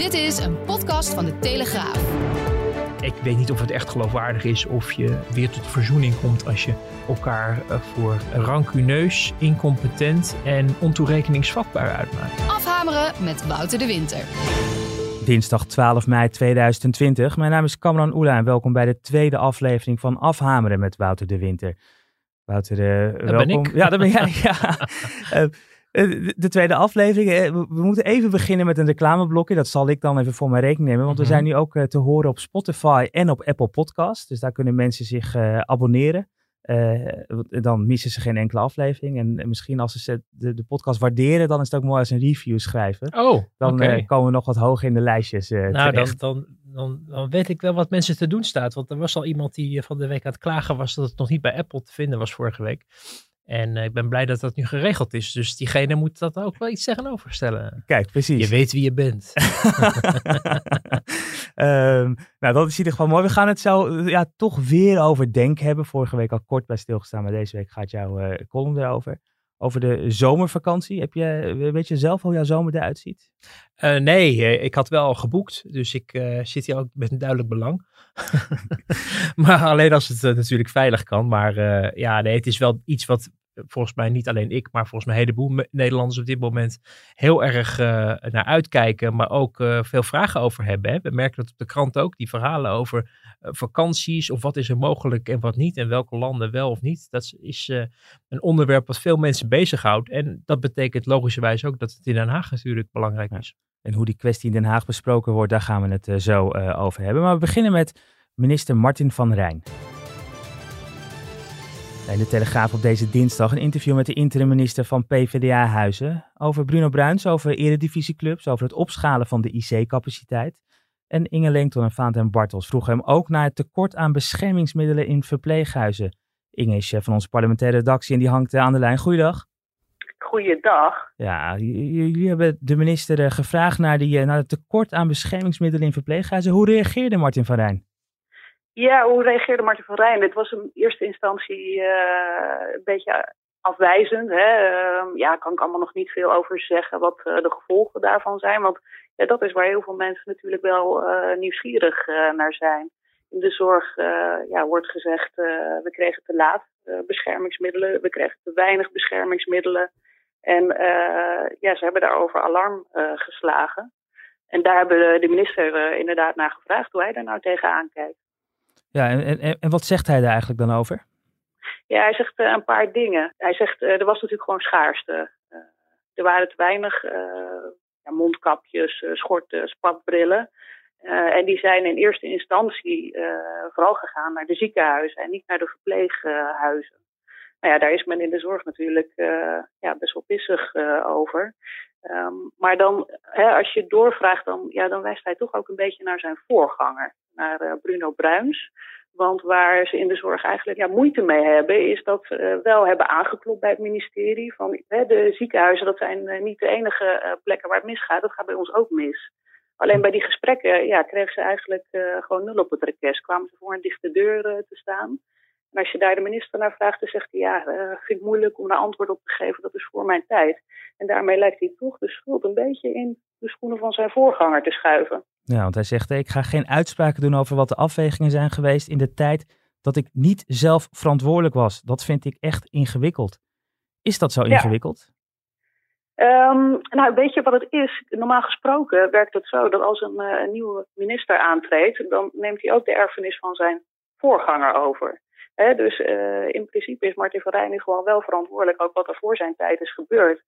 Dit is een podcast van de Telegraaf. Ik weet niet of het echt geloofwaardig is of je weer tot verzoening komt als je elkaar eh, voor rancuneus, incompetent en ontoerekeningsvatbaar uitmaakt. Afhameren met Wouter de Winter. Dinsdag 12 mei 2020. Mijn naam is Kamran Oela en welkom bij de tweede aflevering van Afhameren met Wouter de Winter. Wouter, uh, dat welkom. Ben ik. Ja, dat ben jij. ja. Uh, de tweede aflevering. We moeten even beginnen met een reclameblokje. Dat zal ik dan even voor mijn rekening nemen. Want we zijn nu ook te horen op Spotify en op Apple Podcasts. Dus daar kunnen mensen zich abonneren. Uh, dan missen ze geen enkele aflevering. En misschien als ze de, de, podcast waarderen, dan is het ook mooi als een review schrijven. Oh, Dan okay. uh, komen we nog wat hoger in de lijstjes. Uh, nou, dan, dan, dan, dan, weet ik wel wat mensen te doen staat. Want er was al iemand die van de week aan het klagen was dat het nog niet bij Apple te vinden was vorige week. En ik ben blij dat dat nu geregeld is. Dus diegene moet dat ook wel iets tegenover stellen. Kijk, precies. Je weet wie je bent. um, nou, dat is in ieder geval mooi. We gaan het zo ja, toch weer over Denk hebben. Vorige week al kort bij stilgestaan, maar deze week gaat jouw uh, column erover. Over de zomervakantie. Heb je, weet je zelf hoe jouw zomer eruit ziet? Uh, nee, ik had wel geboekt. Dus ik uh, zit hier ook met een duidelijk belang. maar alleen als het natuurlijk veilig kan. Maar ja, nee, het is wel iets wat volgens mij niet alleen ik, maar volgens mij een heleboel Nederlanders op dit moment heel erg uh, naar uitkijken, maar ook uh, veel vragen over hebben. Hè? We merken dat op de krant ook, die verhalen over uh, vakanties of wat is er mogelijk en wat niet en welke landen wel of niet. Dat is een onderwerp wat veel mensen bezighoudt en dat betekent logischerwijs ook dat het in Den Haag natuurlijk belangrijk is. En hoe die kwestie in Den Haag besproken wordt, daar gaan we het zo over hebben. Maar we beginnen met minister Martin van Rijn. In de Telegraaf op deze dinsdag een interview met de interim-minister van PvdA-huizen over Bruno Bruins, over eredivisieclubs, over het opschalen van de IC-capaciteit. En Inge Lengton en Vaant Bartels vroegen hem ook naar het tekort aan beschermingsmiddelen in verpleeghuizen. Inge is chef van onze parlementaire redactie en die hangt aan de lijn. Goeiedag. Goeiedag. Ja, jullie hebben de minister gevraagd naar, die, naar het tekort aan beschermingsmiddelen in verpleeghuizen. Hoe reageerde Martin van Rijn? Ja, hoe reageerde Martin van Rijn? Het was in eerste instantie uh, een beetje afwijzend. Hè? Uh, ja, kan ik allemaal nog niet veel over zeggen wat uh, de gevolgen daarvan zijn. Want ja, dat is waar heel veel mensen natuurlijk wel nieuwsgierig naar zijn. In de zorg ja, wordt gezegd, we kregen te laat beschermingsmiddelen. We kregen te weinig beschermingsmiddelen. En ja, ze hebben daarover alarm geslagen. En daar hebben de minister inderdaad naar gevraagd hoe hij daar nou tegenaan kijkt. Ja, en, en, en wat zegt hij daar eigenlijk dan over? Ja, hij zegt uh, een paar dingen. Hij zegt, uh, er was natuurlijk gewoon schaarste. Uh, er waren te weinig ja, mondkapjes, schorten, spatbrillen. en die zijn in eerste instantie vooral gegaan naar de ziekenhuizen en niet naar de verpleeghuizen. Nou ja, daar is men in de zorg natuurlijk ja, best wel pissig over. Um, maar dan, hè, als je doorvraagt, dan, ja, dan wijst hij toch ook een beetje naar zijn voorganger, naar uh, Bruno Bruins. Want waar ze in de zorg eigenlijk ja, moeite mee hebben, is dat ze uh, wel hebben aangeklopt bij het ministerie. Van hè, de ziekenhuizen, dat zijn uh, niet de enige plekken waar het misgaat, dat gaat bij ons ook mis. Alleen bij die gesprekken ja, kregen ze eigenlijk gewoon nul op het request. Kwamen ze voor een dichte deur te staan. En als je daar de minister naar vraagt, dan zegt hij, ja, uh, vind ik moeilijk om daar antwoord op te geven, dat is voor mijn tijd. En daarmee lijkt hij toch de schuld een beetje in de schoenen van zijn voorganger te schuiven. Ja, want hij zegt, ik ga geen uitspraken doen over wat de afwegingen zijn geweest in de tijd dat ik niet zelf verantwoordelijk was. Dat vind ik echt ingewikkeld. Is dat zo ingewikkeld? Ja. Um, nou, weet je wat het is? Normaal gesproken werkt het zo dat als een, uh, een nieuwe minister aantreedt, dan neemt hij ook de erfenis van zijn voorganger over. He, dus uh, in principe is Martin van Rijn gewoon wel verantwoordelijk, ook wat er voor zijn tijd is gebeurd.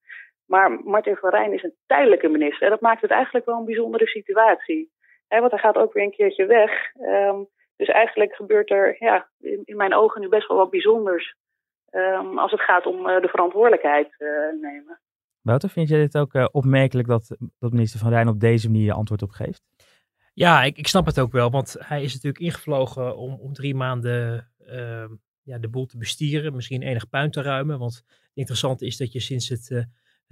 Maar Martin van Rijn is een tijdelijke minister. En dat maakt het eigenlijk wel een bijzondere situatie. He, want hij gaat ook weer een keertje weg. Um, dus eigenlijk gebeurt er ja, in, in, mijn ogen nu best wel wat bijzonders. Um, als het gaat om uh, de verantwoordelijkheid uh, nemen. Wouter, vind je dit ook opmerkelijk dat, dat minister Van Rijn op deze manier antwoord op geeft? Ja, ik, ik snap het ook wel, want hij is natuurlijk ingevlogen om, om drie maanden ehm, ja, de boel te bestieren, misschien enig puin te ruimen. Want het interessante is dat je sinds het, uh,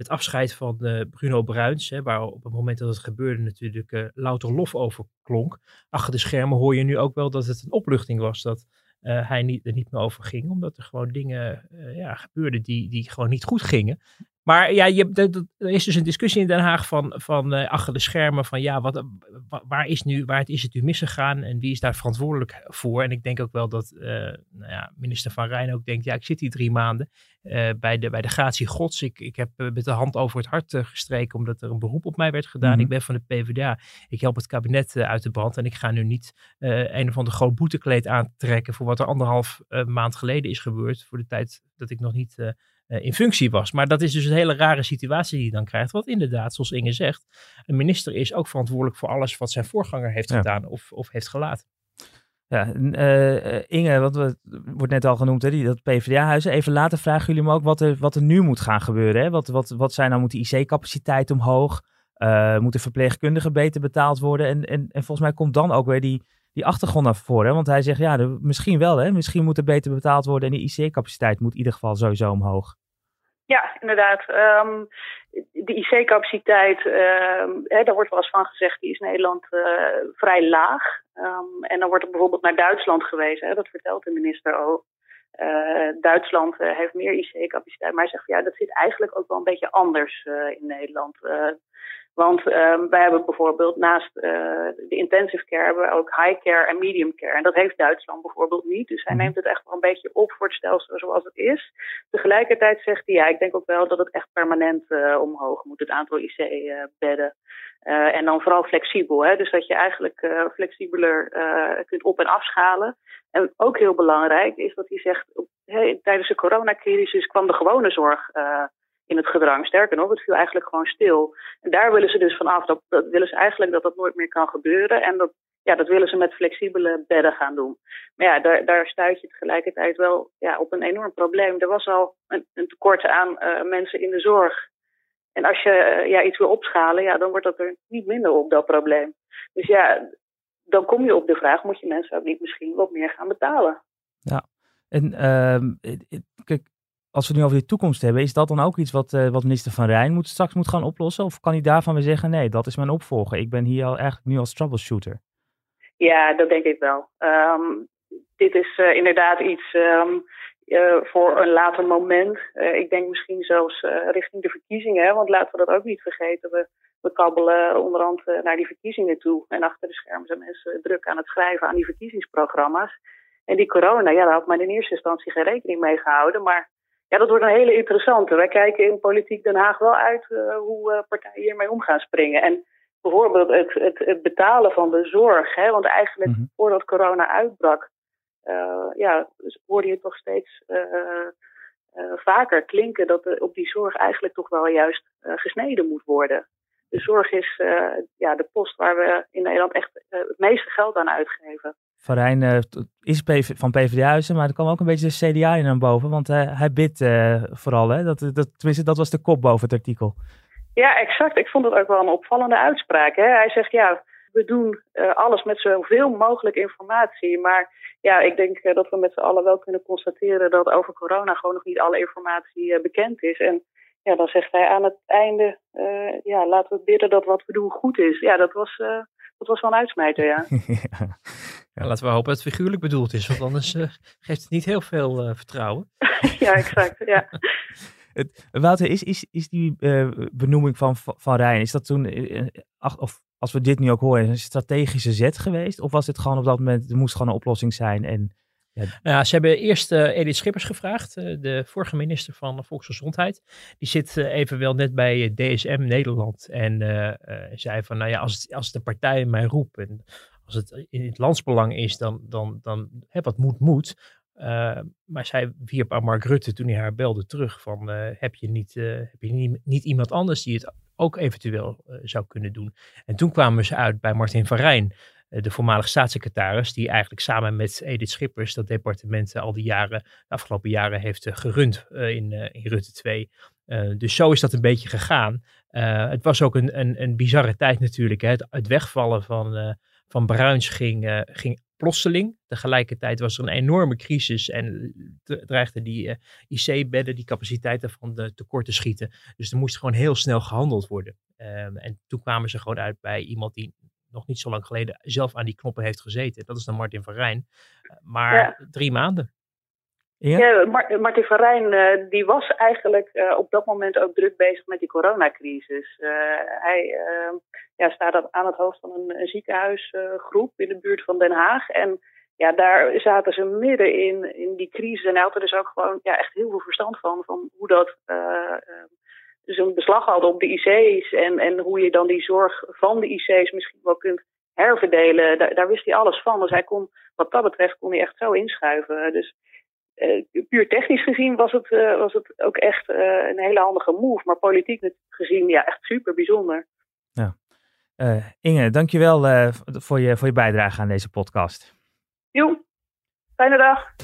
het afscheid van uh, Bruno Bruins, hè, waar op het moment dat het gebeurde natuurlijk uh, louter lof over klonk, achter de schermen hoor je nu ook wel dat het een opluchting was dat hij niet, er niet meer over ging, omdat er gewoon dingen ja, gebeurden die, die gewoon niet goed gingen. Maar ja, je, er is dus een discussie in Den Haag van, van uh, achter de schermen van ja, wat, waar, is nu, waar is het nu misgegaan en wie is daar verantwoordelijk voor? En ik denk ook wel dat uh, nou ja, minister Van Rijn ook denkt, ja, ik zit hier drie maanden uh, bij, de, bij de gratie gods. Ik, ik heb met de hand over het hart gestreken omdat er een beroep op mij werd gedaan. Mm -hmm. Ik ben van de PvdA. Ik help het kabinet uit de brand en ik ga nu niet een of ander groot boetekleed aantrekken voor wat er anderhalf maand geleden is gebeurd. Voor de tijd dat ik nog niet in functie was. Maar dat is dus een hele rare situatie die je dan krijgt. Want inderdaad, zoals Inge zegt, een minister is ook verantwoordelijk voor alles wat zijn voorganger heeft ja. gedaan of, of heeft gelaten. Ja, uh, Inge, wat we, wordt net al genoemd, hè, die, dat PvdA-huis. Even later vragen jullie me ook wat er, wat er nu moet gaan gebeuren. Hè? Wat, wat, wat zijn nou, moet de IC-capaciteit omhoog? Uh, moeten verpleegkundigen beter betaald worden? En, en, en volgens mij komt dan ook weer die, die achtergrond naar voren. Want hij zegt, ja, de, misschien wel, hè? misschien moet er beter betaald worden. En die IC-capaciteit moet in ieder geval sowieso omhoog. Ja, inderdaad. Um, de IC-capaciteit, um, daar wordt wel eens van gezegd, die is in Nederland uh, vrij laag. Um, en dan wordt er bijvoorbeeld naar Duitsland gewezen, hè, dat vertelt de minister ook. Uh, Duitsland uh, heeft meer IC-capaciteit, maar hij zegt ja, dat zit eigenlijk ook wel een beetje anders in Nederland. Want um, wij hebben bijvoorbeeld naast uh, de intensive care hebben we ook high care en medium care. En dat heeft Duitsland bijvoorbeeld niet. Dus hij neemt het echt wel een beetje op voor het stelsel zoals het is. Tegelijkertijd zegt hij, ja, ik denk ook wel dat het echt permanent uh, omhoog moet, het aantal IC-bedden. Uh, en dan vooral flexibel. Hè? Dus dat je eigenlijk uh, flexibeler uh, kunt op- en afschalen. En ook heel belangrijk is dat hij zegt, hey, tijdens de coronacrisis kwam de gewone zorg in het gedrang. Sterker nog, het viel eigenlijk gewoon stil. En daar willen ze dus vanaf. Dat, dat willen ze eigenlijk dat dat nooit meer kan gebeuren. En dat, ja, dat willen ze met flexibele bedden gaan doen. Maar ja, daar, daar stuit je tegelijkertijd wel ja, op een enorm probleem. Er was al een, een tekort aan uh, mensen in de zorg. En als je uh, ja, iets wil opschalen, ja, dan wordt dat er niet minder op, dat probleem. Dus ja, dan kom je op de vraag, moet je mensen ook niet misschien wat meer gaan betalen? Ja, en uh, kijk, als we het nu over de toekomst hebben, is dat dan ook iets wat, uh, wat minister Van Rijn moet, straks moet gaan oplossen? Of kan hij daarvan weer zeggen, nee, dat is mijn opvolger. Ik ben hier al eigenlijk nu als troubleshooter. Ja, dat denk ik wel. Um, dit is uh, inderdaad iets um, uh, voor een later moment. ik denk misschien zelfs richting de verkiezingen. Want laten we dat ook niet vergeten. We, we kabbelen onderhand naar die verkiezingen toe. En achter de schermen zijn mensen druk aan het schrijven aan die verkiezingsprogramma's. En die corona, ja, daar had men in eerste instantie geen rekening mee gehouden. Maar ja, dat wordt een hele interessante. Wij kijken in Politiek Den Haag wel uit uh, hoe uh, partijen hiermee om gaan springen. En bijvoorbeeld het, het, het betalen van de zorg. Hè, want eigenlijk mm -hmm. voordat corona uitbrak, uh, ja, hoorde je toch steeds vaker klinken dat er op die zorg eigenlijk toch wel juist gesneden moet worden. De zorg is ja, de post waar we in Nederland echt het meeste geld aan uitgeven. Van Rijn uh, is van PvdA-huizen, maar er kwam ook een beetje de CDA in naar boven. Want uh, hij bidt uh, vooral, hè? Dat, dat, tenminste, dat was de kop boven het artikel. Ja, exact. Ik vond het ook wel een opvallende uitspraak. Hè? Hij zegt, ja, we doen alles met zoveel mogelijk informatie. Maar ja, ik denk dat we met z'n allen wel kunnen constateren dat over corona gewoon nog niet alle informatie bekend is. En ja, dan zegt hij aan het einde, ja, laten we bidden dat wat we doen goed is. Ja, dat was, dat was wel een uitsmijter, ja. ja. Ja, laten we hopen dat het figuurlijk bedoeld is, want anders uh, geeft het niet heel veel uh, vertrouwen. ja, exact. Ja. het, Wouter, is, is, is die uh, benoeming van Van Rijn, is dat toen, ach, of als we dit nu ook horen, een strategische zet geweest? Of was het gewoon op dat moment, er moest gewoon een oplossing zijn en... Ja, ze hebben eerst uh, Edith Schippers gevraagd, uh, de vorige minister van Volksgezondheid. Die zit uh, evenwel net bij DSM Nederland. En zei van, nou ja, als, als de partij mij roept en als het in het landsbelang is, dan, dan, dan wat moet, moet. Maar zij wierp aan Mark Rutte toen hij haar belde terug van heb je, niet, heb je niet, niet, iemand anders die het ook eventueel zou kunnen doen. En toen kwamen ze uit bij Martin van Rijn, de voormalige staatssecretaris, die eigenlijk samen met Edith Schippers dat departement al die jaren, de afgelopen jaren heeft gerund in, in Rutte 2. dus zo is dat een beetje gegaan. het was ook een, een, een bizarre tijd natuurlijk. Hè. Het, wegvallen van, van Bruins ging, ging plotseling. Tegelijkertijd was er een enorme crisis en dreigden die IC-bedden, die capaciteiten van de tekort te schieten. Dus er moest gewoon heel snel gehandeld worden. En toen kwamen ze gewoon uit bij iemand die nog niet zo lang geleden zelf aan die knoppen heeft gezeten. Dat is dan Martin van Rijn. Eh, maar drie maanden. Ja, ja Martin van Rijn uh, die was eigenlijk uh, op dat moment ook druk bezig met die coronacrisis. Uh, hij ehm, ja, staat aan het hoofd van een, een ziekenhuisgroep in de buurt van Den Haag. En ja, daar zaten ze midden in, in die crisis. En hij had er dus ook gewoon ja, echt heel veel verstand van, van hoe dat ehm, dus een beslag hadden op de IC's en, en hoe je dan die zorg van de IC's misschien wel kunt herverdelen. Daar, daar wist hij alles van. Dus hij kon, wat dat betreft, kon hij echt zo inschuiven. Dus uh, puur technisch gezien was het, uh, was het ook echt uh, een hele handige move. Maar politiek gezien, ja, echt super bijzonder. Ja. Inge, dankjewel voor, je, voor je bijdrage aan deze podcast. Jo, fijne dag.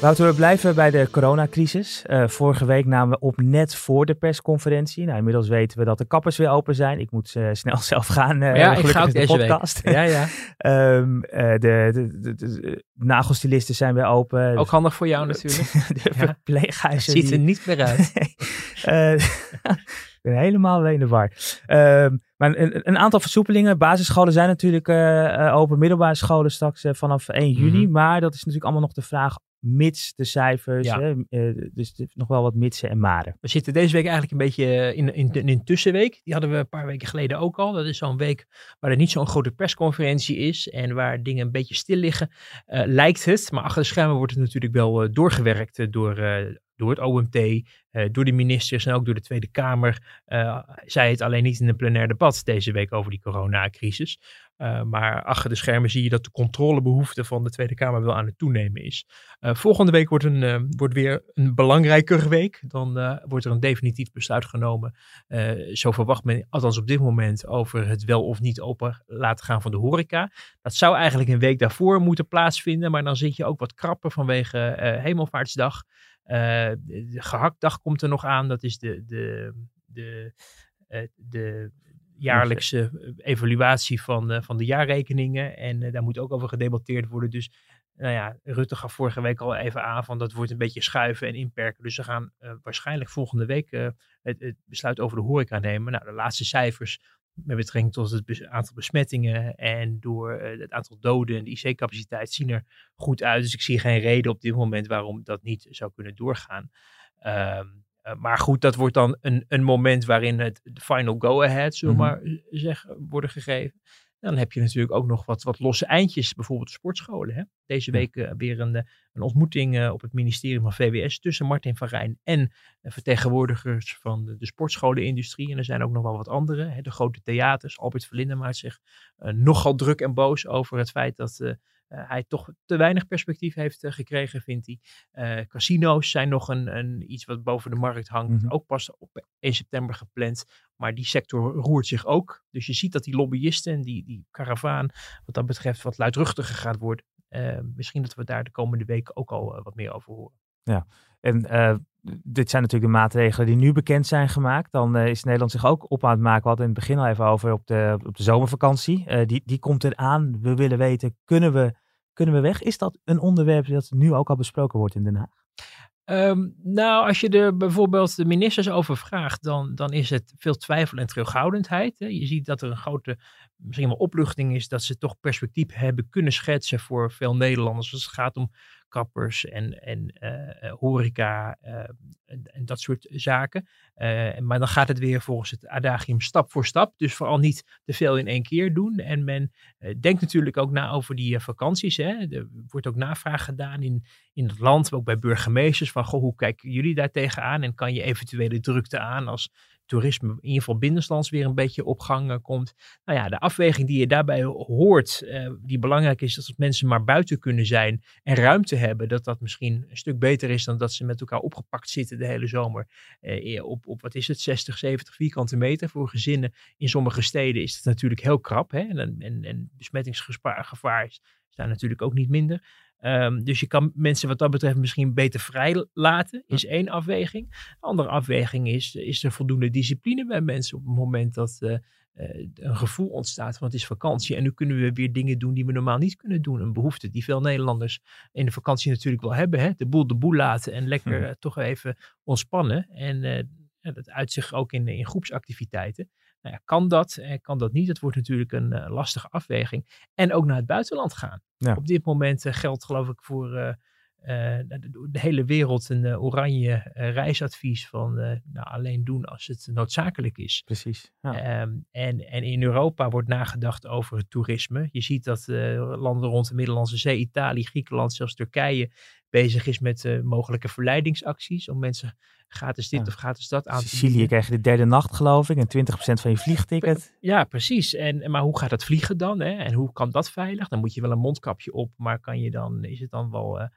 Wouter, we blijven bij de coronacrisis. Uh, vorige week namen we op net voor de persconferentie. Nou, inmiddels weten we dat de kappers weer open zijn. Ik moet uh, snel zelf gaan. Uh, ja, ik ga ook deze podcast. Week. Ja, ja. um, de, de, de, de, nagelstilisten zijn weer open. Ook handig voor jou natuurlijk. de verpleeghuizen. Ziet er niet meer uit. ik ben helemaal in de war. Um, maar een, een, aantal versoepelingen. Basisscholen zijn natuurlijk open. Middelbare scholen straks vanaf 1 juni. Mm -hmm. Maar dat is natuurlijk allemaal nog de vraag mits de cijfers. Hè, uh, dus nog wel wat mitsen en maren. We zitten deze week eigenlijk een beetje in, in, in een tussenweek. Die hadden we een paar weken geleden ook al. Dat is zo'n week waar er niet zo'n grote persconferentie is en waar dingen een beetje stil liggen. Uh, lijkt het, maar achter de schermen wordt het natuurlijk wel uh, doorgewerkt door, door het OMT, door de ministers en ook door de Tweede Kamer. zij het alleen niet in een plenair debat deze week over die coronacrisis. Uh, maar achter de schermen zie je dat de controlebehoefte van de Tweede Kamer wel aan het toenemen is. Uh, volgende week wordt, een, uh, wordt weer een belangrijker week. Dan wordt er een definitief besluit genomen. zo verwacht men, althans op dit moment, over het wel of niet open laten gaan van de horeca. Dat zou eigenlijk een week daarvoor moeten plaatsvinden. Maar dan zit je ook wat krapper vanwege Hemelvaartsdag. De gehaktdag komt er nog aan. Dat is de, de, de, de jaarlijkse eh, evaluatie van, uh, van de jaarrekeningen. En daar moet ook over gedebatteerd worden. Dus nou ja, Rutte gaf vorige week al even aan van dat wordt een beetje schuiven en inperken. Dus ze gaan waarschijnlijk volgende week het, het, besluit over de horeca nemen. Nou, de laatste cijfers met betrekking tot het aantal besmettingen en door het aantal doden en de IC-capaciteit zien er goed uit. Dus ik zie geen reden op dit moment waarom dat niet zou kunnen doorgaan. Um, uh, maar goed, dat wordt dan een, een moment waarin het final go-ahead, zullen we mm -hmm. maar zeggen, worden gegeven. Dan heb je natuurlijk ook nog wat, wat losse eindjes, bijvoorbeeld sportscholen. Hè? Deze week uh, weer een, een ontmoeting uh, op het ministerie van VWS tussen Martin van Rijn en vertegenwoordigers van de, de sportscholenindustrie. En er zijn ook nog wel wat andere. Hè? De grote theaters. Albert Verlinde maakt zich nogal druk en boos over het feit dat uh, hij toch te weinig perspectief heeft uh, gekregen, vindt hij. Uh, casino's zijn nog een, een, iets wat boven de markt hangt. Mm -hmm. Ook pas op 1 september gepland. Maar die sector roert zich ook. Dus je ziet dat die lobbyisten en die, die karavaan, wat dat betreft, wat luidruchtiger gaat worden. misschien dat we daar de komende weken ook al wat meer over horen. Ja, en dit zijn natuurlijk de maatregelen die nu bekend zijn gemaakt. Dan is Nederland zich ook op aan het maken. We hadden in het begin al even over op de, op de zomervakantie. Uh, die, die komt eraan. We willen weten, kunnen we, kunnen we weg? Is dat een onderwerp dat nu ook al besproken wordt in Den Haag? Um, nou, als je er bijvoorbeeld de ministers over vraagt, dan, dan is het veel twijfel en terughoudendheid. Hè. Je ziet dat er een grote, misschien wel opluchting is, dat ze toch perspectief hebben kunnen schetsen voor veel Nederlanders. Als het gaat om kappers en, en uh, horeca uh, en, dat soort zaken. Maar dan gaat het weer volgens het adagium stap voor stap. Dus vooral niet te veel in één keer doen. En men denkt natuurlijk ook na over die vakanties. Hè. Er wordt ook navraag gedaan in, in het land, ook bij burgemeesters. Van goh, hoe kijken jullie daar tegenaan? En kan je eventuele drukte aan als toerisme in ieder geval binnenlands weer een beetje op gang uh, komt. Nou ja, de afweging die je daarbij hoort, uh, die belangrijk is, dat mensen maar buiten kunnen zijn en ruimte hebben, dat dat misschien een stuk beter is dan dat ze met elkaar opgepakt zitten de hele zomer. Uh, op, op, wat is het, 60, 70 vierkante meter voor gezinnen. In sommige steden is het natuurlijk heel krap hè? En, en, en besmettingsgevaar is zijn natuurlijk ook niet minder. Ehm, dus je kan mensen wat dat betreft misschien beter vrij laten, is één afweging. Een andere afweging is, is er voldoende discipline bij mensen op het moment dat uh, een gevoel ontstaat van het is vakantie en nu kunnen we weer dingen doen die we normaal niet kunnen doen. Een behoefte die veel Nederlanders in de vakantie natuurlijk wel hebben. Hè? De boel de boel laten en lekker uh, toch even ontspannen. En dat uit zich ook in, in groepsactiviteiten. Nou ja, kan dat en kan dat niet? Dat wordt natuurlijk een uh, lastige afweging. En ook naar het buitenland gaan. Ja. Op dit moment uh, geldt geloof ik voor uh, de, de, hele wereld een oranje reisadvies van nou, alleen doen als het noodzakelijk is. Precies. Ja. Um, en, en in Europa wordt nagedacht over het toerisme. Je ziet dat landen rond de Middellandse Zee, Italië, Griekenland, zelfs Turkije bezig is met mogelijke verleidingsacties om mensen gratis dit Ja. of gratis dat aan te Sicilië krijg je de derde nacht, geloof ik. En 20% van je vliegticket. Ja, precies. En, maar hoe gaat het vliegen dan? Hè? En hoe kan dat veilig? Dan moet je wel een mondkapje op, maar kan je dan, is het dan wel eh,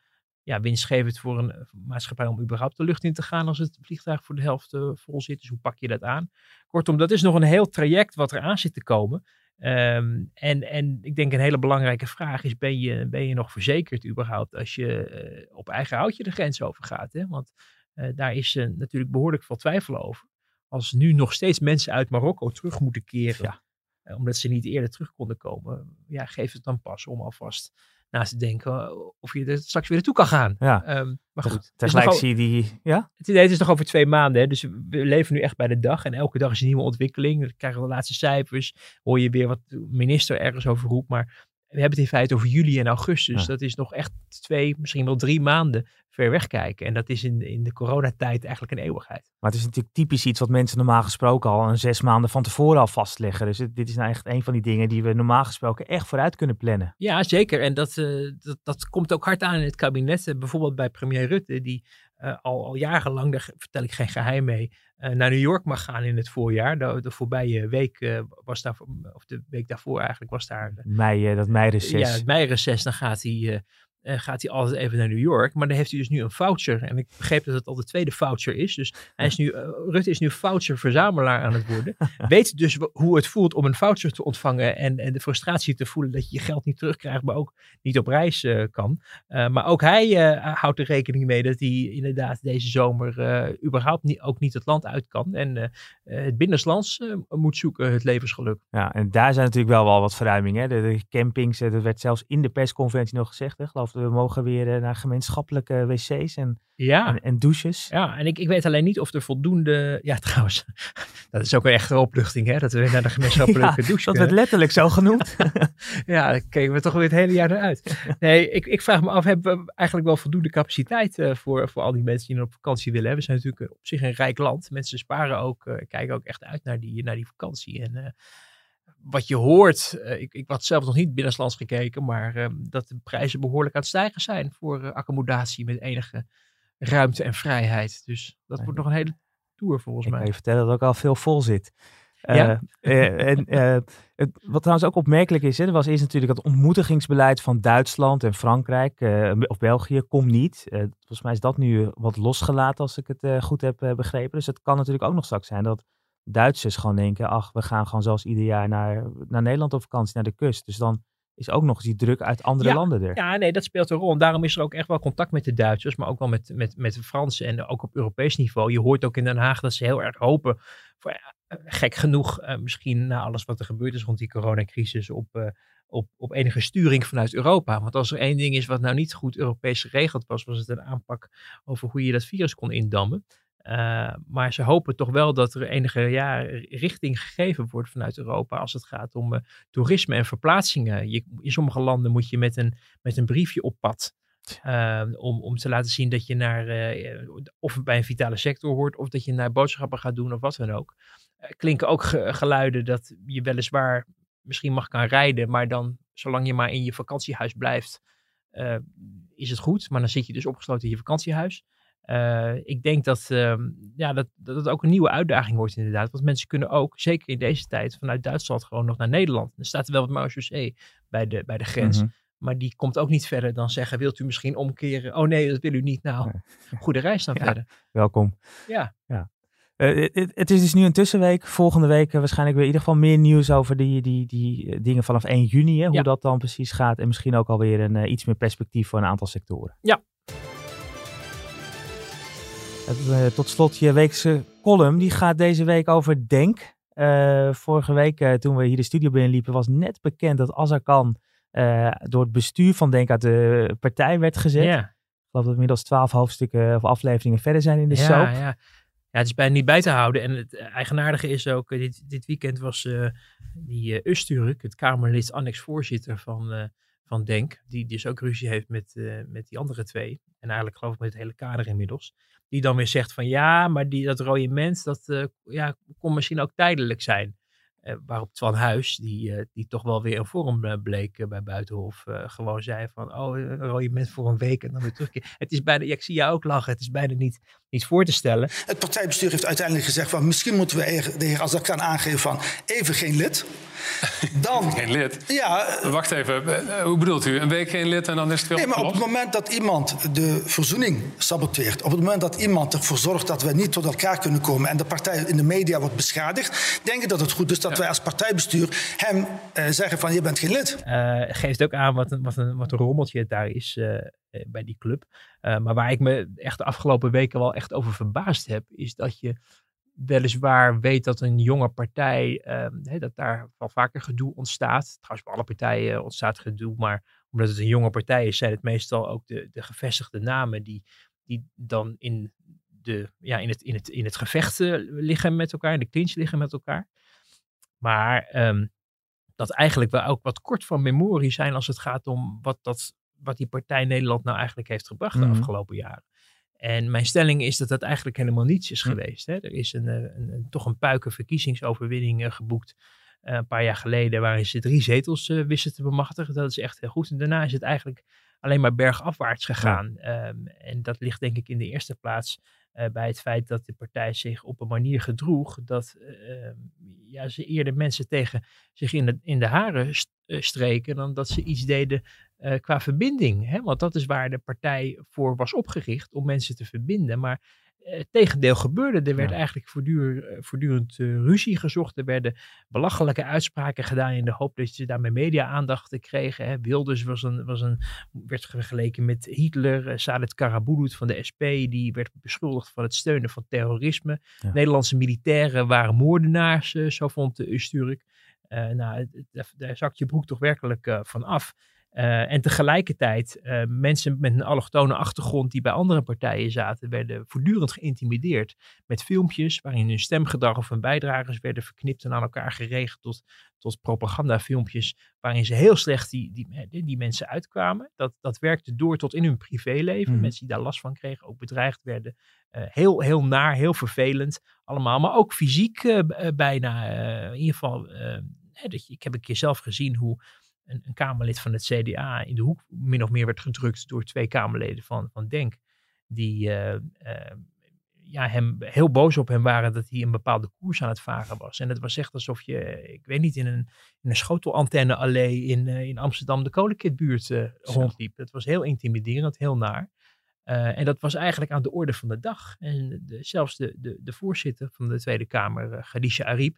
ja, winstgevend voor een eh, maatschappij om überhaupt de lucht in te gaan als het vliegtuig voor de helft eh, vol zit? Dus hoe pak je dat aan? Kortom, dat is nog een heel traject wat er aan zit te komen. Ehm, en, en ik denk een hele belangrijke vraag is, ben je, ben je nog verzekerd überhaupt als je eh, op eigen houtje de grens overgaat? Hè? Want eh, daar is eh, natuurlijk behoorlijk veel twijfel over. Als nu nog steeds mensen uit Marokko terug moeten keren, Ja. omdat ze niet eerder terug konden komen, ja, geef het dan pas om alvast naast te denken eh, of je er straks weer naartoe kan gaan. Ja. Ehm, maar goed, Tegelijk zie je die... Ja? het, nee, het is nog over twee maanden, hè, dus we leven nu echt bij de dag en elke dag is een nieuwe ontwikkeling. We krijgen de laatste cijfers, hoor je weer wat de minister ergens over roept, maar we hebben het in feite over juli en augustus. Ja. Dat is nog echt twee, misschien wel drie maanden ver weg kijken. En dat is in, in de coronatijd eigenlijk een eeuwigheid. Maar het is natuurlijk typisch iets wat mensen normaal gesproken al een zes maanden van tevoren al vastleggen. Dus het- dit is nou echt een van die dingen die we normaal gesproken echt vooruit kunnen plannen. Ja, zeker. En dat, eh, dat, dat komt ook hard aan in het kabinet. Eh, bijvoorbeeld bij premier Rutte, die eh, al, al jarenlang, daar vertel ik geen geheim mee, eh, naar New York mag gaan in het voorjaar. De, de voorbije week was daar, of de week daarvoor eigenlijk, was daar Mei, dat meireces. ja, het meireces, dan gaat hij, eh, gaat hij altijd even naar New York. Maar dan heeft hij dus nu een voucher. En ik begreep dat het al de tweede voucher is. Dus hij is nu, eh, Rutte is nu voucher-verzamelaar aan het worden. Weet dus hoe het voelt om een voucher te ontvangen. En, en de frustratie te voelen dat je je geld niet terugkrijgt, maar ook niet op reis eh, kan. Maar ook hij houdt er rekening mee dat hij inderdaad deze zomer überhaupt niet, ook niet het land uit kan. En het binnenlands eh, moet zoeken, het levensgeluk. Ja, en daar zijn natuurlijk wel wel wat verruimingen. De, de campings, dat werd zelfs in de persconferentie nog gezegd. Hè, geloof ik, we mogen weer eh, naar gemeenschappelijke wc's en, Ja. en, en douches. Ja, en ik, ik weet alleen niet of er voldoende. Ja, trouwens, dat is ook een echte opluchting, hè? Dat we weer naar de gemeenschappelijke Ja, douche Dat werd letterlijk zo genoemd. Ja, daar keken we toch weer het hele jaar naar uit. Nee, ik, ik vraag me af, hebben we eigenlijk wel voldoende capaciteit eh, voor, voor al die mensen die op vakantie willen? hebben? We zijn natuurlijk op zich een rijk land. Mensen sparen ook, eh, kijken ook echt uit naar die, naar die vakantie. En eh, wat je hoort, eh, ik, ik had zelf nog niet binnenlands gekeken, maar eh, dat de prijzen behoorlijk aan het stijgen zijn voor eh, accommodatie met enige ruimte en vrijheid. Dus dat wordt nog een hele tour volgens Ik kan mij. je vertellen dat ook al veel vol zit. Ja. eh, en, het, wat trouwens ook opmerkelijk is, hè, was eerst natuurlijk het ontmoetigingsbeleid van Duitsland en Frankrijk of België, kom niet. Volgens mij is dat nu wat losgelaten als ik het goed heb begrepen. Dus het kan natuurlijk ook nog straks zijn dat Duitsers gewoon denken, ach, we gaan gewoon zoals ieder jaar naar, naar Nederland op vakantie, naar de kust. Dus dan is ook nog eens die druk uit andere Ja, landen er. Ja, nee, dat speelt een rol. En daarom is er ook echt wel contact met de Duitsers, maar ook wel met, met, met de Fransen en ook op Europees niveau. Je hoort ook in Den Haag dat ze heel erg hopen, voor, eh, gek genoeg, eh, misschien na alles wat er gebeurd is rond die coronacrisis, op, eh, op, op enige sturing vanuit Europa. Want als er één ding is wat nou niet goed Europees geregeld was, was het een aanpak over hoe je dat virus kon indammen. Eh, maar ze hopen toch wel dat er enige ja, richting gegeven wordt vanuit Europa als het gaat om eh, toerisme en verplaatsingen. Je, in sommige landen moet je met een, met een briefje op pad. eh, om, om te laten zien dat je naar, of bij een vitale sector hoort, of dat je naar boodschappen gaat doen, of wat dan ook. Klinken ook ge- geluiden dat je weliswaar misschien mag gaan rijden, maar dan, zolang je maar in je vakantiehuis blijft, is het goed. Maar dan zit je dus opgesloten in je vakantiehuis. Eh, ik denk dat, ehm, ja, dat, dat het ook een nieuwe uitdaging wordt inderdaad. Want mensen kunnen ook, zeker in deze tijd, vanuit Duitsland gewoon nog naar Nederland. Er staat wel wat marechaussee bij de, bij de grens. Mhm. Maar die komt ook niet verder dan zeggen, wilt u misschien omkeren? Oh nee, dat wil u niet. Nou, Nee. goede reis dan Ja. verder. Welkom. Ja. ja. Uh, het, is dus nu een tussenweek. Volgende week waarschijnlijk weer in ieder geval meer nieuws over die, die, die dingen vanaf 1 juni. Hè, hoe dat dan precies gaat. En misschien ook alweer een, iets meer perspectief voor een aantal sectoren. Ja. Het, tot slot je weekse column. Die gaat deze week over Denk. vorige week toen we hier de studio binnenliepen was net bekend dat Azarkan door het bestuur van Denk uit de partij werd gezet. Ja geloof dat we inmiddels twaalf hoofdstukken of afleveringen verder zijn in de ja, soap. Ja, ja, het is bijna niet bij te houden. En het eigenaardige is ook, eh, dit, dit weekend was die Usturk, het Kamerlid, annex-voorzitter van, van DENK, die dus ook ruzie heeft met, met die andere twee. En eigenlijk geloof ik met het hele kader inmiddels. Die dan weer zegt van ja, maar die, dat rode mens, dat ja, kon misschien ook tijdelijk zijn. Uh, waarop Twan Huis, die, die toch wel weer een vorm bleek bij Buitenhof, gewoon zei van, oh, een je bent voor een week en dan weer terugkeer. Het is bijna, ja, ik zie jou ook lachen, het is bijna niet, niet voor te stellen. Het partijbestuur heeft uiteindelijk gezegd van, misschien moeten we de heer Azarkan aangeven van, even geen lid. Dan, geen lid? Ja. Wacht even, hoe bedoelt u? Een week geen lid en dan is het weer Nee, maar op het moment dat iemand de verzoening saboteert, op het moment dat iemand ervoor zorgt dat we niet tot elkaar kunnen komen en de partij in de media wordt beschadigd, denk ik dat het goed is dat wij als partijbestuur hem uh, zeggen van je bent geen lid. Uh, geeft ook aan wat een, wat een, wat een rommeltje het daar is uh, bij die club. maar waar ik me echt de afgelopen weken wel echt over verbaasd heb, is dat je weliswaar weet dat een jonge partij, um, dat daar wel vaker gedoe ontstaat. Trouwens, bij alle partijen ontstaat gedoe, maar omdat het een jonge partij is, zijn het meestal ook de, de gevestigde namen die, die dan in, de, ja, in, het, in, het, in het gevecht liggen met elkaar, in de clinch liggen met elkaar. Maar um, dat eigenlijk wel ook wat kort van memorie zijn als het gaat om wat, dat, wat die partij Nederland nou eigenlijk heeft gebracht de mm -hmm. afgelopen jaren. En mijn stelling is dat dat eigenlijk helemaal niets is geweest. Hè. Er is een, een, een, toch een puiken verkiezingsoverwinning uh, geboekt uh, een paar jaar geleden, waarin ze drie zetels uh, wisten te bemachtigen. Dat is echt heel goed. En daarna is het eigenlijk alleen maar bergafwaarts gegaan. Ja. Um, en dat ligt denk ik in de eerste plaats uh, bij het feit dat de partij zich op een manier gedroeg dat uh, ja, ze eerder mensen tegen zich in de, in de haren st streken dan dat ze iets deden uh, qua verbinding. Hè? Want dat is waar de partij voor was opgericht, om mensen te verbinden. Maar het tegendeel gebeurde. Er werd ja. eigenlijk voortdurend, voortdurend ruzie gezocht. Er werden belachelijke uitspraken gedaan in de hoop dat ze daarmee media-aandacht kregen. Hè. Wilders was een, was een, werd vergeleken met Hitler. Sadet Karabulut van de SP, die werd beschuldigd van het steunen van terrorisme. Ja. Nederlandse militairen waren moordenaars, zo vond de Usturk. Nou, daar zakt je broek toch werkelijk van af. Uh, en tegelijkertijd, uh, mensen met een allochtone achtergrond die bij andere partijen zaten, werden voortdurend geïntimideerd met filmpjes waarin hun stemgedrag of hun bijdragers werden verknipt en aan elkaar geregeld tot, tot propagandafilmpjes waarin ze heel slecht die, die, die mensen uitkwamen. Dat, dat werkte door tot in hun privéleven. Mm. Mensen die daar last van kregen, ook bedreigd werden. Uh, heel, heel naar, heel vervelend allemaal, maar ook fysiek bijna. in ieder geval, dat je, ik heb een keer zelf gezien hoe een, een, Kamerlid van het CDA in de hoek min of meer werd gedrukt door twee Kamerleden van, van Denk. Die uh, uh, ja, hem heel boos op hem waren dat hij een bepaalde koers aan het varen was. En het was echt alsof je, ik weet niet, in een, in een schotelantenne-allee in, uh, in Amsterdam de Kolenkitbuurt rondliep. Het was heel intimiderend, heel naar. en dat was eigenlijk aan de orde van de dag. En de, zelfs de, de, de voorzitter van de Tweede Kamer, uh, Khadija Ariep,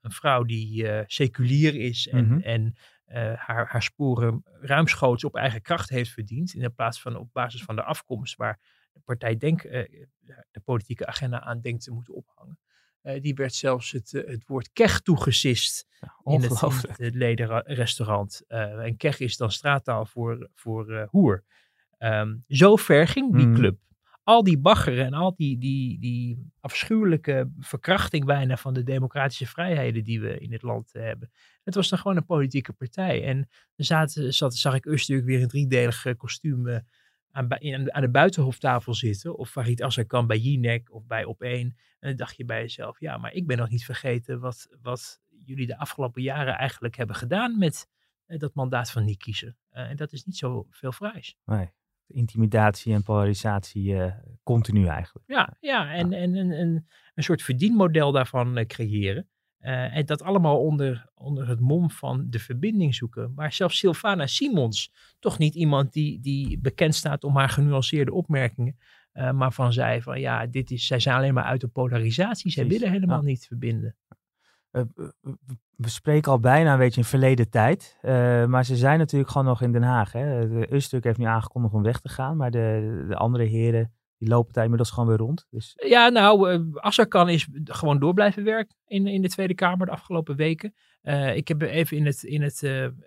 een vrouw die seculier is en, mm -hmm. en haar, haar sporen ruimschoots op eigen kracht heeft verdiend. In plaats van op basis van de afkomst waar de partij Denk uh, de politieke agenda aan denkt te moeten ophangen. Uh, die werd zelfs het, het woord kech toegesist ja, in, het, in het ledenrestaurant. en kech is dan straattaal voor, voor hoer. Um, zo ver ging die mm. club al die baggeren en al die, die, die afschuwelijke verkrachting bijna van de democratische vrijheden die we in het land hebben. Het was dan gewoon een politieke partij. En er zaten, zat, zag ik Usturk weer in driedelig kostuum aan, aan, de buitenhoftafel zitten. Of Farid Azarkan bij Jinek of bij Op1. En dan dacht je bij jezelf, ja, maar ik ben nog niet vergeten wat, wat jullie de afgelopen jaren eigenlijk hebben gedaan met uh, dat mandaat van niet kiezen. Uh, en dat is niet zo veel vrijs. Nee intimidatie en polarisatie uh, continu eigenlijk. Ja, ja en, ja. en, en, en een soort verdienmodel daarvan uh, creëren. Uh, en dat allemaal onder, onder het mom van de verbinding zoeken. Maar zelfs Sylvana Simons, toch niet iemand die, die bekend staat om haar genuanceerde opmerkingen, maar van zei van ja, dit is, zij zijn alleen maar uit de polarisatie. Zij willen helemaal niet verbinden. Uh, we spreken al bijna een beetje in verleden tijd. Uh, maar ze zijn natuurlijk gewoon nog in Den Haag. Hè. De heeft nu aangekondigd om weg te gaan. Maar de, de andere heren die lopen daar inmiddels gewoon weer rond. Dus... Ja, nou, uh, kan is gewoon door blijven werken in, in de Tweede Kamer de afgelopen weken. Ik heb even in het, in, het,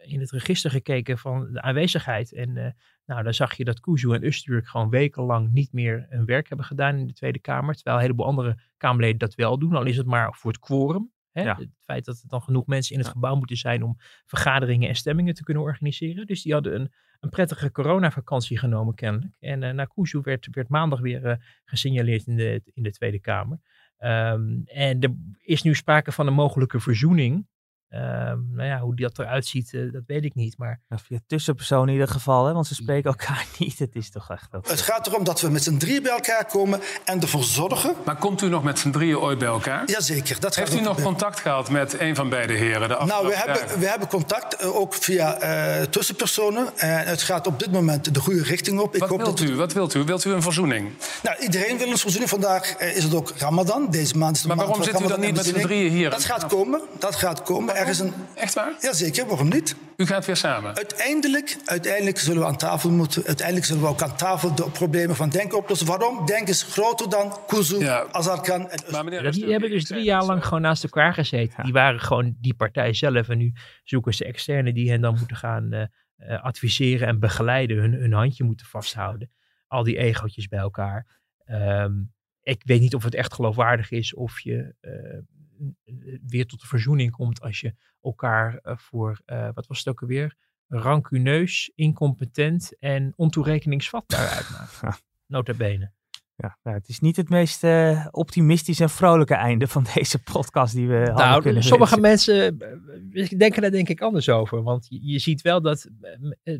in het register gekeken van de aanwezigheid. En nou, dan zag je dat Kuzu en Usturk gewoon wekenlang niet meer hun werk hebben gedaan in de Tweede Kamer. Terwijl een heleboel andere Kamerleden dat wel doen. Al is het maar voor het quorum. Hè? Ja. Het feit dat er dan genoeg mensen in het gebouw moeten zijn om vergaderingen en stemmingen te kunnen organiseren. Dus die hadden een, een prettige coronavakantie genomen kennelijk. En uh, naar Kuzu werd, werd maandag weer uh, gesignaleerd in de, in de Tweede Kamer. Um, en er is nu sprake van een mogelijke verzoening Um, nou ja, hoe dat eruit ziet, uh, dat weet ik niet. Maar... Ja, via tussenpersoon in ieder geval, hè? want ze spreken elkaar niet. Het is toch echt... Dat... Het gaat erom dat we met z'n drieën bij elkaar komen en ervoor zorgen... Maar komt u nog met z'n drieën ooit bij elkaar? Jazeker. Dat Heeft u nog contact gehad met een van beide heren? De nou, we hebben, we hebben contact, uh, ook via uh, tussenpersonen. En het gaat op dit moment de goede richting op. Ik Wat hoop wilt dat u? Wat wilt u? Wilt u een verzoening? Nou, iedereen wil een verzoening. Vandaag is het ook Ramadan. Deze maand is de maar maand waarom zit u dan niet met z'n drieën hier? Dat gaat komen. Dat gaat komen. Er is een... Echt waar? Jazeker, waarom niet? U gaat weer samen? Uiteindelijk, uiteindelijk zullen we aan tafel moeten. Uiteindelijk zullen we ook aan tafel de problemen van denken oplossen. Waarom? Denk is groter dan Kuzu, ja. Azarkan en maar meneer, Die hebben dus drie jaar lang gewoon naast elkaar gezeten. Die waren gewoon die partij zelf. En nu zoeken ze externe die hen dan moeten gaan uh, uh, adviseren en begeleiden. Hun, hun handje moeten vasthouden. Al die egootjes bij elkaar. Um, ik weet niet of het echt geloofwaardig is of je uh, weer tot de verzoening komt als je elkaar uh, voor, uh, wat was het ook alweer, rancuneus, incompetent en ontoerekeningsvatbaar uitmaakt. Nota bene. Ja, nou, het is niet het meest uh, optimistisch en vrolijke einde van deze podcast die we nou, kunnen Sommige mensen denken daar denk ik anders over. Want je, je ziet wel dat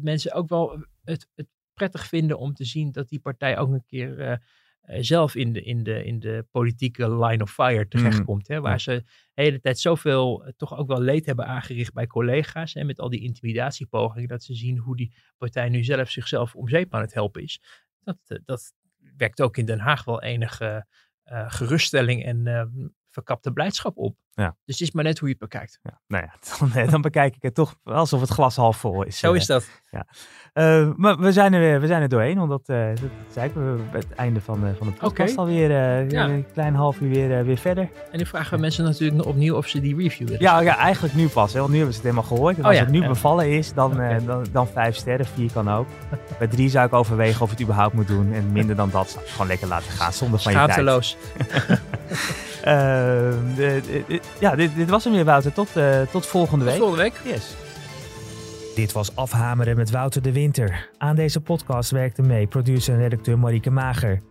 mensen ook wel het, het, prettig vinden om te zien dat die partij ook een keer uh, zelf in de, in, de, in de politieke line of fire terechtkomt. Mm. Hè, waar ze de hele tijd zoveel uh, toch ook wel leed hebben aangericht bij collega's. Hè, met al die intimidatiepogingen. Dat ze zien hoe die partij nu zelf zichzelf om zeep aan het helpen is. Dat, uh, dat wekt ook in Den Haag wel enige geruststelling en verkapte blijdschap op. Ja. Dus het is maar net hoe je het bekijkt. Ja, nou ja, dan, dan, bekijk ik het toch alsof het glas half vol is. Zo is dat. Ja. Uh, maar we zijn, er, weer, we zijn er doorheen, want dat, uh, dat zei ik bij het einde van, de, van de podcast okay. alweer ja. een klein half uur weer, weer verder. En nu vragen we mensen natuurlijk opnieuw of ze die review willen. Ja, ja eigenlijk nu pas, hè, want nu hebben ze het helemaal gehoord. En oh, als het nu bevallen is, dan, okay. dan, dan vijf sterren, vier kan ook. Bij drie zou ik overwegen of het überhaupt moet doen. En minder dan dat, zou ik gewoon lekker laten gaan, zonder van je tijd. Schaamteloos. ja, dit, dit was hem weer, Wouter. Tot, uh, tot volgende week. Tot volgende week. Yes. Dit was Afhameren met Wouter de Winter. Aan deze podcast werkte mee producer en redacteur Marieke Mager.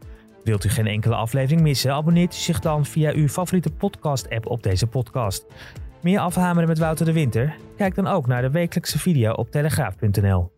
Wilt u geen enkele aflevering missen? Abonneert u zich dan via uw favoriete podcast-app op deze podcast. Meer Afhameren met Wouter de Winter? Kijk dan ook naar de wekelijkse video op telegraaf.nl.